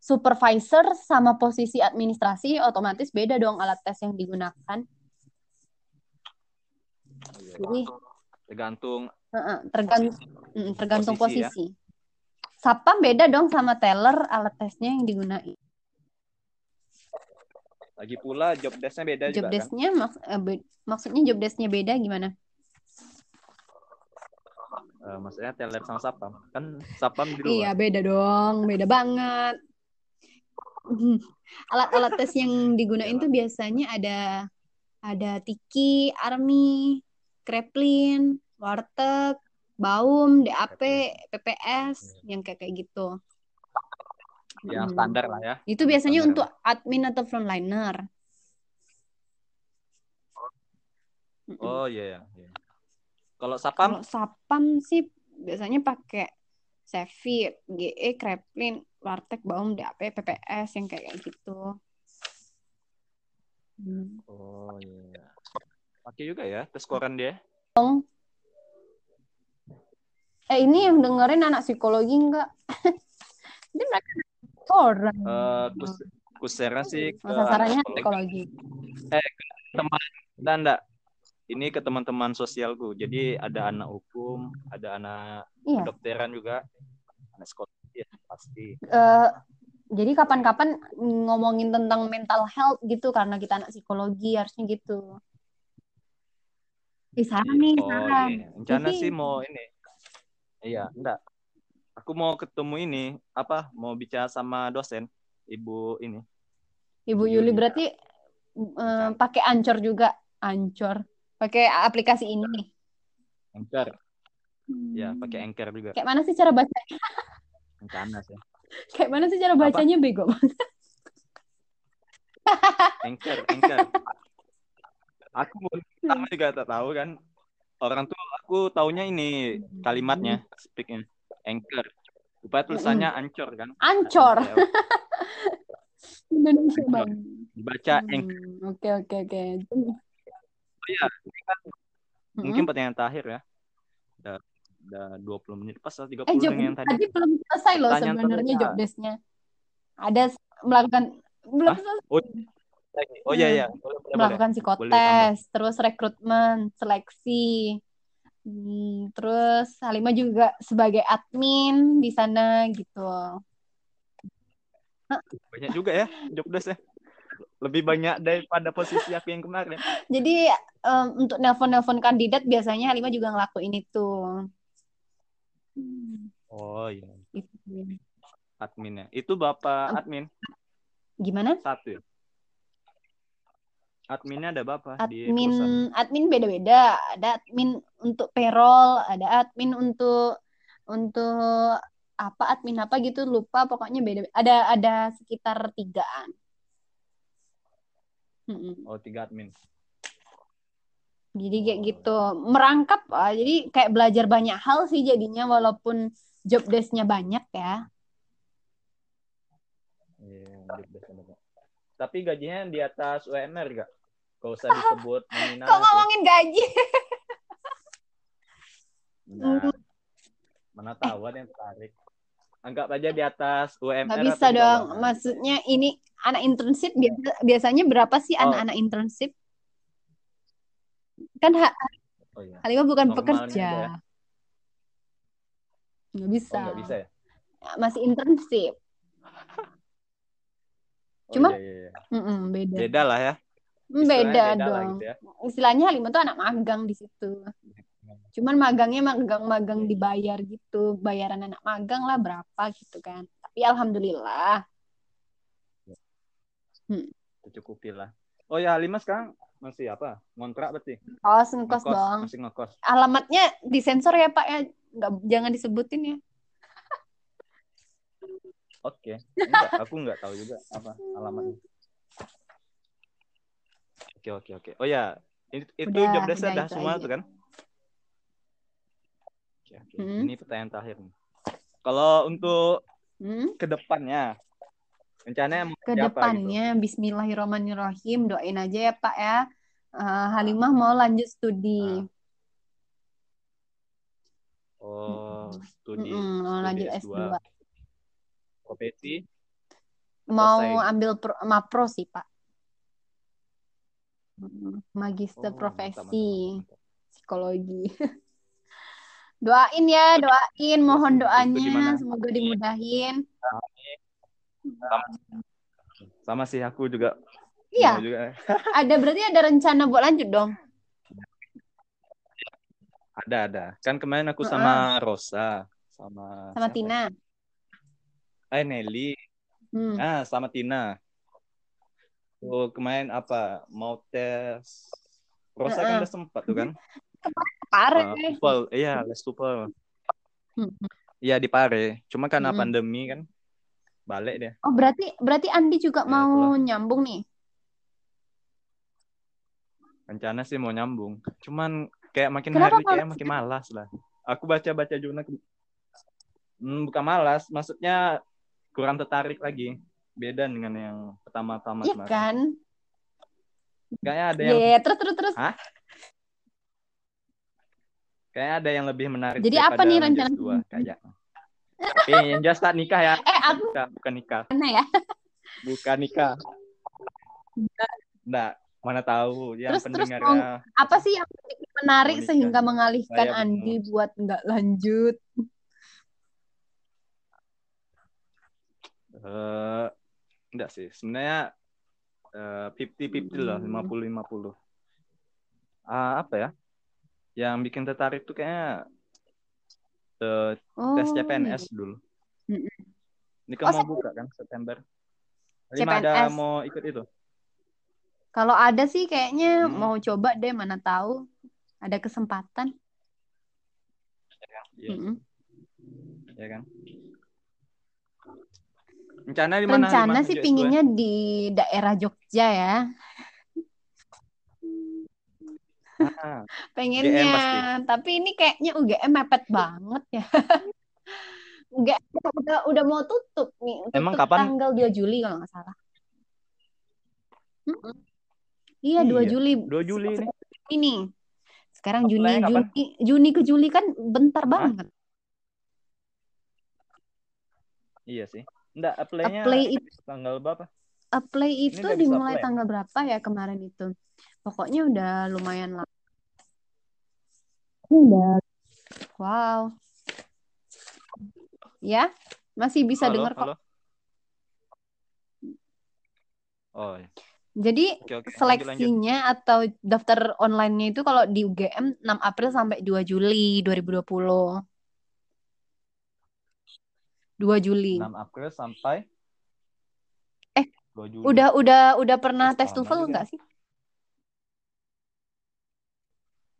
Speaker 2: supervisor sama posisi administrasi otomatis beda dong alat tes yang digunakan.
Speaker 1: iya.
Speaker 2: Jadi
Speaker 1: Tergantung
Speaker 2: heeh, tergantung mm, tergantung
Speaker 1: Posisi ya.
Speaker 2: Sapam beda dong sama teller alat tesnya yang digunakan.
Speaker 1: lagi pula job desknya beda
Speaker 2: Job
Speaker 1: juga kan?
Speaker 2: desk-nya maks- eh, be- maksudnya job desk-nya beda gimana?
Speaker 1: Eh, maksudnya teller sama sapam. Kan sapam di luar.
Speaker 2: Iya, beda dong, beda banget. <laughs> Alat-alat tes yang digunain tuh biasanya ada ada Tiki, Army, Kreplin, Warteg, Baum, DAP, PPS, yang kayak kayak gitu.
Speaker 1: Yang
Speaker 2: Mm.
Speaker 1: standar lah ya.
Speaker 2: Itu biasanya
Speaker 1: Standar
Speaker 2: untuk admin atau frontliner.
Speaker 1: Oh iya, iya. iya. Kalau sapam
Speaker 2: Kalau sapam sih biasanya pakai Sevit, GE, Kreplin, Warteg, Baum, DAP, PPS yang kayak gitu. Hmm.
Speaker 1: Oh iya. Pakai juga ya tes koran dia.
Speaker 2: Eh ini yang dengerin anak psikologi enggak? <laughs> Ini mereka orang.
Speaker 1: Eh kus kusera sih ke
Speaker 2: sasarannya
Speaker 1: psikologi.
Speaker 2: psikologi.
Speaker 1: teman enggak, enggak. Ini ke teman-teman sosialku. Jadi ada anak hukum, ada anak
Speaker 2: Iya.
Speaker 1: kedokteran juga, anak psikologi ya, pasti.
Speaker 2: Eh, jadi kapan-kapan ngomongin tentang mental health gitu karena kita anak psikologi harusnya gitu. Ih, saran nih,
Speaker 1: Oh
Speaker 2: saran.
Speaker 1: iya. Rencana
Speaker 2: Jadi-
Speaker 1: sih mau ini. Iya, enggak. Aku mau ketemu ini, apa? Mau bicara sama dosen, Ibu ini.
Speaker 2: Ibu
Speaker 1: Yuli.
Speaker 2: Yuli berarti eh, pakai Ancor juga, Ancor. Pakai aplikasi ini.
Speaker 1: Anchor. Ya,
Speaker 2: Hmm.
Speaker 1: pakai Anchor juga.
Speaker 2: Kayak mana sih cara baca?
Speaker 1: Rencana sih.
Speaker 2: Kayak mana sih cara
Speaker 1: Apa?
Speaker 2: bacanya bego?
Speaker 1: Anchor, Anchor. Aku mau pertama juga tak tahu kan. Orang tuh aku taunya ini kalimatnya, speaknya. Anchor. Rupanya tulisannya ancor kan.
Speaker 2: Ancor.
Speaker 1: Ya, <laughs>
Speaker 2: Indonesia bang.
Speaker 1: Dibaca Anchor.
Speaker 2: Hmm, Oke oke oke.
Speaker 1: Oh ini kan
Speaker 2: Hmm.
Speaker 1: mungkin pertanyaan terakhir ya. Udah, udah 20 menit pas lah 30
Speaker 2: Eh job
Speaker 1: dengan yang tadi.
Speaker 2: tadi belum selesai loh sebenarnya
Speaker 1: terakhir.
Speaker 2: job desk-nya. Ada melakukan belum
Speaker 1: Hah?
Speaker 2: selesai
Speaker 1: Lagi. Oh iya iya, boleh boleh. boleh.
Speaker 2: melakukan
Speaker 1: Boleh
Speaker 2: psikotes, terus rekrutmen, seleksi. Hmm, terus Halimah juga sebagai admin di sana gitu.
Speaker 1: Banyak juga ya job desk-nya. Lebih banyak daripada posisi aku yang kemarin. <laughs>
Speaker 2: Jadi em, untuk nelpon-nelpon kandidat biasanya Halimah juga ngelakuin itu. Hmm,
Speaker 1: Oh iya,
Speaker 2: gitu.
Speaker 1: adminnya. Itu Bapak admin
Speaker 2: Gimana?
Speaker 1: satu ya? Adminnya ada berapa di
Speaker 2: admin
Speaker 1: perusahaan?
Speaker 2: admin beda-beda ada admin untuk payroll ada admin untuk untuk apa admin apa gitu lupa pokoknya beda ada ada sekitar tigaan Mm-mm.
Speaker 1: Oh, tiga admin.
Speaker 2: jadi kayak
Speaker 1: Oh.
Speaker 2: gitu merangkap ah. jadi kayak belajar banyak hal sih jadinya walaupun job desk-nya banyak ya
Speaker 1: Iya, job Pak. Tapi gajinya di atas UMR gak? Gak usah disebut nominal.
Speaker 2: kok
Speaker 1: sih.
Speaker 2: ngomongin gaji
Speaker 1: Nah, mana tahu ada yang tertarik. Anggap aja di atas UMR.
Speaker 2: nggak
Speaker 1: atau
Speaker 2: bisa dong
Speaker 1: bawah.
Speaker 2: maksudnya ini anak internship biasa, biasanya berapa sih
Speaker 1: Oh.
Speaker 2: anak-anak internship kan ha-
Speaker 1: Oh iya.
Speaker 2: Halimah bukan
Speaker 1: Normalnya
Speaker 2: pekerja.
Speaker 1: ya.
Speaker 2: Nggak
Speaker 1: Oh,
Speaker 2: bisa.
Speaker 1: nggak bisa ya?
Speaker 2: Masih internship. <laughs>
Speaker 1: Oh,
Speaker 2: Cuma-
Speaker 1: iya, iya, iya.
Speaker 2: Mm-mm, beda.
Speaker 1: Beda lah ya.
Speaker 2: Hmm,
Speaker 1: Istilahnya
Speaker 2: beda
Speaker 1: lah
Speaker 2: dong.
Speaker 1: gitu ya.
Speaker 2: Istilahnya Halimah tuh anak magang di situ. Cuman magangnya magang-magang dibayar gitu. Bayaran anak magang lah berapa gitu kan. Tapi alhamdulillah.
Speaker 1: Tercukupi lah. Oh ya, Lima sekarang masih apa? Ngontrak berarti?
Speaker 2: Kos ngekos dong.
Speaker 1: Masih ngekos.
Speaker 2: Alamatnya disensor ya Pak ya. Nggak, jangan disebutin ya.
Speaker 1: Oke. Enggak, aku nggak tahu juga apa alamatnya. Oke, oke, oke. Oh ya, itu, itu
Speaker 2: Udah,
Speaker 1: job desk
Speaker 2: udah
Speaker 1: semua
Speaker 2: aja.
Speaker 1: tuh kan? Oke, oke.
Speaker 2: Hmm.
Speaker 1: Ini pertanyaan terakhir nih. Kalau untuk
Speaker 2: Hmm?
Speaker 1: ke depannya, rencananya mau jadi apa gitu?
Speaker 2: Ke depannya Bismillahirrahmanirrahim. Doain aja ya Pak ya. Eh, Halimah mau lanjut studi.
Speaker 1: Oh, studi,
Speaker 2: Mm-mm, mau
Speaker 1: studi
Speaker 2: lanjut
Speaker 1: S2.
Speaker 2: S2.
Speaker 1: Profesi,
Speaker 2: Mau
Speaker 1: Selesai.
Speaker 2: ambil pro, mapro sih, Pak. Magister
Speaker 1: Oh,
Speaker 2: profesi
Speaker 1: mantap, mantap, mantap.
Speaker 2: psikologi. <laughs> Doain ya, doain, mohon doanya, semoga dimudahin.
Speaker 1: Sama sih aku juga.
Speaker 2: Iya,
Speaker 1: juga. <laughs>
Speaker 2: ada berarti ada rencana buat lanjut dong.
Speaker 1: Ada, ada. Kan kemarin aku sama Rosa, sama
Speaker 2: Sama
Speaker 1: siapa?
Speaker 2: Tina.
Speaker 1: Eh, Nelly.
Speaker 2: Hmm.
Speaker 1: Ah, sama Tina. Oh, kemarin apa? Mau tes. Rosa kan
Speaker 2: Heeh.
Speaker 1: udah sempat tuh kan?
Speaker 2: Parah.
Speaker 1: Uh, tupel. Iya, les tupel.
Speaker 2: Hmm.
Speaker 1: Iya di Pare. Cuma karena
Speaker 2: Mm-mm.
Speaker 1: pandemi kan balik deh.
Speaker 2: Oh, berarti berarti Andi juga
Speaker 1: Ya,
Speaker 2: mau
Speaker 1: itulah.
Speaker 2: nyambung nih.
Speaker 1: Rencana sih mau nyambung. Cuman kayak makin
Speaker 2: Kenapa
Speaker 1: hari kayak makin malas lah. Aku baca-baca jurnal ke- hmm, bukan malas, maksudnya kurang tertarik lagi. Beda dengan yang pertama-tama
Speaker 2: Iya
Speaker 1: kemarin.
Speaker 2: kan?
Speaker 1: Kayaknya ada
Speaker 2: Iya,
Speaker 1: yang
Speaker 2: terus terus terus.
Speaker 1: Hah? kayaknya ada yang lebih menarik
Speaker 2: Jadi apa nih rencana?
Speaker 1: S2 kayak. Tapi yang jelas tak nikah ya.
Speaker 2: Eh, aku
Speaker 1: Nikah, bukan nikah.
Speaker 2: mana ya?
Speaker 1: Bukan nikah. Enggak, mana tahu yang
Speaker 2: Terus- terus
Speaker 1: pendengarnya
Speaker 2: Apa sih yang menarik
Speaker 1: nikah.
Speaker 2: sehingga mengalihkan
Speaker 1: Saya
Speaker 2: Andi buat nggak lanjut?
Speaker 1: eh enggak sih. Sebenarnya eh 50-50 lah,
Speaker 2: Hmm.
Speaker 1: 50-50. Ah, apa ya? Yang bikin tertarik tuh kayaknya eh,
Speaker 2: Oh,
Speaker 1: tes CPNS dulu.
Speaker 2: Mm-mm.
Speaker 1: Ini kan
Speaker 2: Oh,
Speaker 1: mau buka kan September. Lima ada mau ikut itu.
Speaker 2: Kalau ada sih kayaknya
Speaker 1: Hmm.
Speaker 2: mau coba deh, mana tahu ada kesempatan.
Speaker 1: Iya,
Speaker 2: Mm-mm.
Speaker 1: ya kan? Rencana di mana?
Speaker 2: Rencana sih
Speaker 1: lanjut S2?
Speaker 2: pinginnya di daerah Jogja ya.
Speaker 1: Ah,
Speaker 2: Pengennya, tapi ini kayaknya UGM mepet banget ya. <laughs> UGM udah udah mau tutup nih,
Speaker 1: Emang
Speaker 2: tutup
Speaker 1: kapan?
Speaker 2: tanggal 2 Juli kalau nggak salah. Mm-mm. Iya, 2
Speaker 1: Iya,
Speaker 2: Juli.
Speaker 1: 2 Juli ini.
Speaker 2: Ini. Sekarang Juni,
Speaker 1: Apply-nya kapan?
Speaker 2: Juni, Juni ke Juli kan bentar
Speaker 1: Hah?
Speaker 2: banget.
Speaker 1: Iya sih. Enggak, apply-nya
Speaker 2: Apply itu,
Speaker 1: tanggal berapa?
Speaker 2: apply itu dimulai
Speaker 1: apply.
Speaker 2: tanggal berapa ya kemarin itu? Pokoknya udah lumayan lama. Udah. Wow. Ya, masih bisa
Speaker 1: Halo,
Speaker 2: dengar kok.
Speaker 1: halo. Oh, iya.
Speaker 2: Jadi
Speaker 1: Oke, oke. Lanjut, lanjut.
Speaker 2: seleksinya atau daftar online-nya itu kalau di UGM 6 April sampai 2 Juli 2020. 2 Juli.
Speaker 1: 6 April sampai
Speaker 2: Eh,
Speaker 1: 2 Juli.
Speaker 2: Udah udah udah pernah tes TOEFL
Speaker 1: juga.
Speaker 2: nggak sih?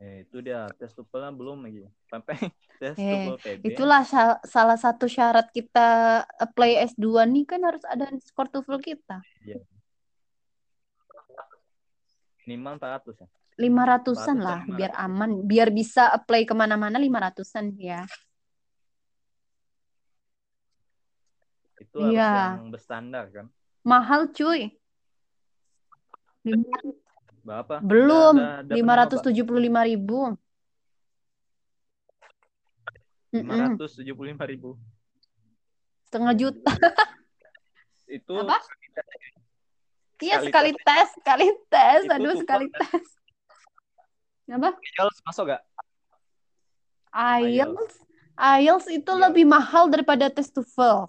Speaker 1: Eh, itu dia tes TOEFL belum lagi. Sampai <laughs> tes
Speaker 2: Eh,
Speaker 1: TOEFL.
Speaker 2: Itulah sal- salah satu syarat kita apply S2 nih kan harus ada skor TOEFL kita.
Speaker 1: minimal 400 ya.
Speaker 2: 500-an
Speaker 1: 400-an,
Speaker 2: lah, biar
Speaker 1: 500-an.
Speaker 2: aman. Biar bisa apply ke mana-mana 500-an ya.
Speaker 1: Itu harus
Speaker 2: Iya.
Speaker 1: yang berstandar kan.
Speaker 2: Mahal cuy.
Speaker 1: Berapa?
Speaker 2: Belum,
Speaker 1: udah- udah pernah nyoba?
Speaker 2: 575 ribu. Mm-mm,
Speaker 1: 575 ribu.
Speaker 2: setengah juta. <laughs>
Speaker 1: Itu
Speaker 2: Apa? Iya,
Speaker 1: Sekali
Speaker 2: sekali tes, sekali tes.
Speaker 1: Itu
Speaker 2: Aduh, sekali tes. Apa?
Speaker 1: IELTS masuk gak?
Speaker 2: IELTS. IELTS itu
Speaker 1: Iya.
Speaker 2: lebih mahal daripada tes TOEFL.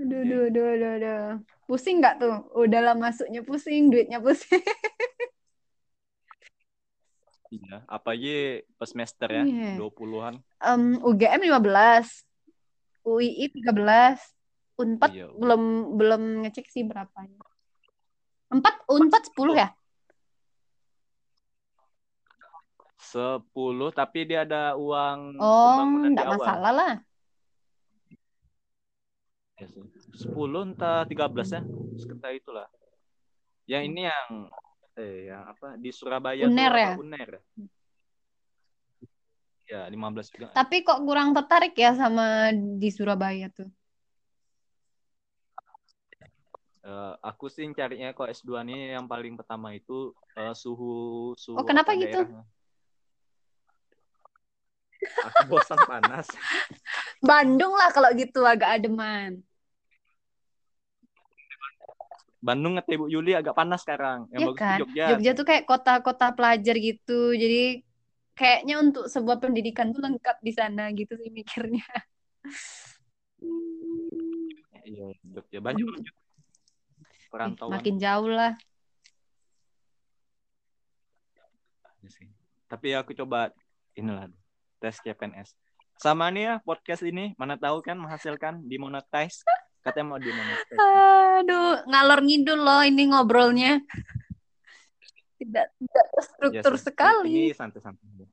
Speaker 2: Aduh, aduh, aduh, aduh, aduh. Pusing nggak tuh? Udahlah masuknya pusing, duitnya pusing. <laughs>
Speaker 1: Iya. Apa aja per semester ya?
Speaker 2: Iya.
Speaker 1: 20-an.
Speaker 2: Em, UGM 15, UII 13, Unpad
Speaker 1: Iya.
Speaker 2: belum belum ngecek sih berapanya. Empat, Unpad 10 ya?
Speaker 1: 10 tapi dia ada uang
Speaker 2: Oh, enggak
Speaker 1: awal.
Speaker 2: masalah lah.
Speaker 1: Ya sih. 10 entah 13 ya. Sekitar itulah. Yang ini yang eh yang apa di Surabaya
Speaker 2: Uner ya?
Speaker 1: Uner. Ya, 15 juga.
Speaker 2: Tapi kok kurang tertarik ya sama di Surabaya tuh?
Speaker 1: Eh, aku sih carinya kok S2 nih yang paling pertama itu eh, suhu suhu
Speaker 2: Oh, kenapa
Speaker 1: apa
Speaker 2: gitu?
Speaker 1: daerahnya. Aku bosan panas. <laughs>
Speaker 2: Bandung lah kalau gitu agak ademan.
Speaker 1: Bandung ngeteh Bu Yuli agak panas sekarang. Yang
Speaker 2: Iya
Speaker 1: bagus
Speaker 2: kan?
Speaker 1: Jogja.
Speaker 2: Jogja tuh kayak kota-kota pelajar gitu. Jadi kayaknya untuk sebuah pendidikan tuh lengkap di sana gitu sih mikirnya.
Speaker 1: Iya, Jogja banyak perantauan.
Speaker 2: Makin jauh lah.
Speaker 1: Iya. Tapi aku coba inilah tes CPNS. Sama nih ya podcast ini mana tahu kan menghasilkan dimonetize. Katanya mau dimonetize.
Speaker 2: Aduh, ngalor ngidul loh ini ngobrolnya. Tidak tidak
Speaker 1: Ya,
Speaker 2: terstruktur
Speaker 1: sih.
Speaker 2: sekali.
Speaker 1: Ini santai-santai. <laughs>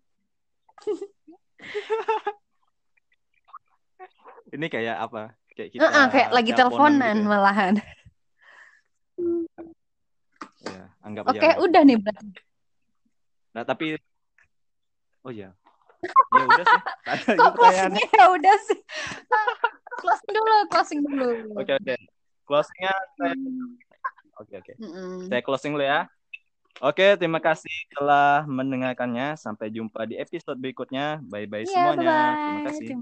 Speaker 1: ini kayak apa? Kayak kita
Speaker 2: Heeh, kayak lagi teleponan
Speaker 1: gitu ya.
Speaker 2: malahan.
Speaker 1: Ya, anggap
Speaker 2: Oke,
Speaker 1: lah.
Speaker 2: udah nih berarti.
Speaker 1: Nah, tapi oh ya. Ya udah sih. <laughs> Lagi
Speaker 2: Kok closingnya ya udah sih. <laughs> closing dulu, closing dulu.
Speaker 1: Oke, oke. Closingnya saya. Oke, oke.
Speaker 2: Mm-mm.
Speaker 1: Saya closing dulu ya. Oke, terima kasih telah mendengarkannya. Sampai jumpa di episode berikutnya. Bye-bye
Speaker 2: Iya,
Speaker 1: semuanya.
Speaker 2: bye-bye.
Speaker 1: Terima kasih.
Speaker 2: Terima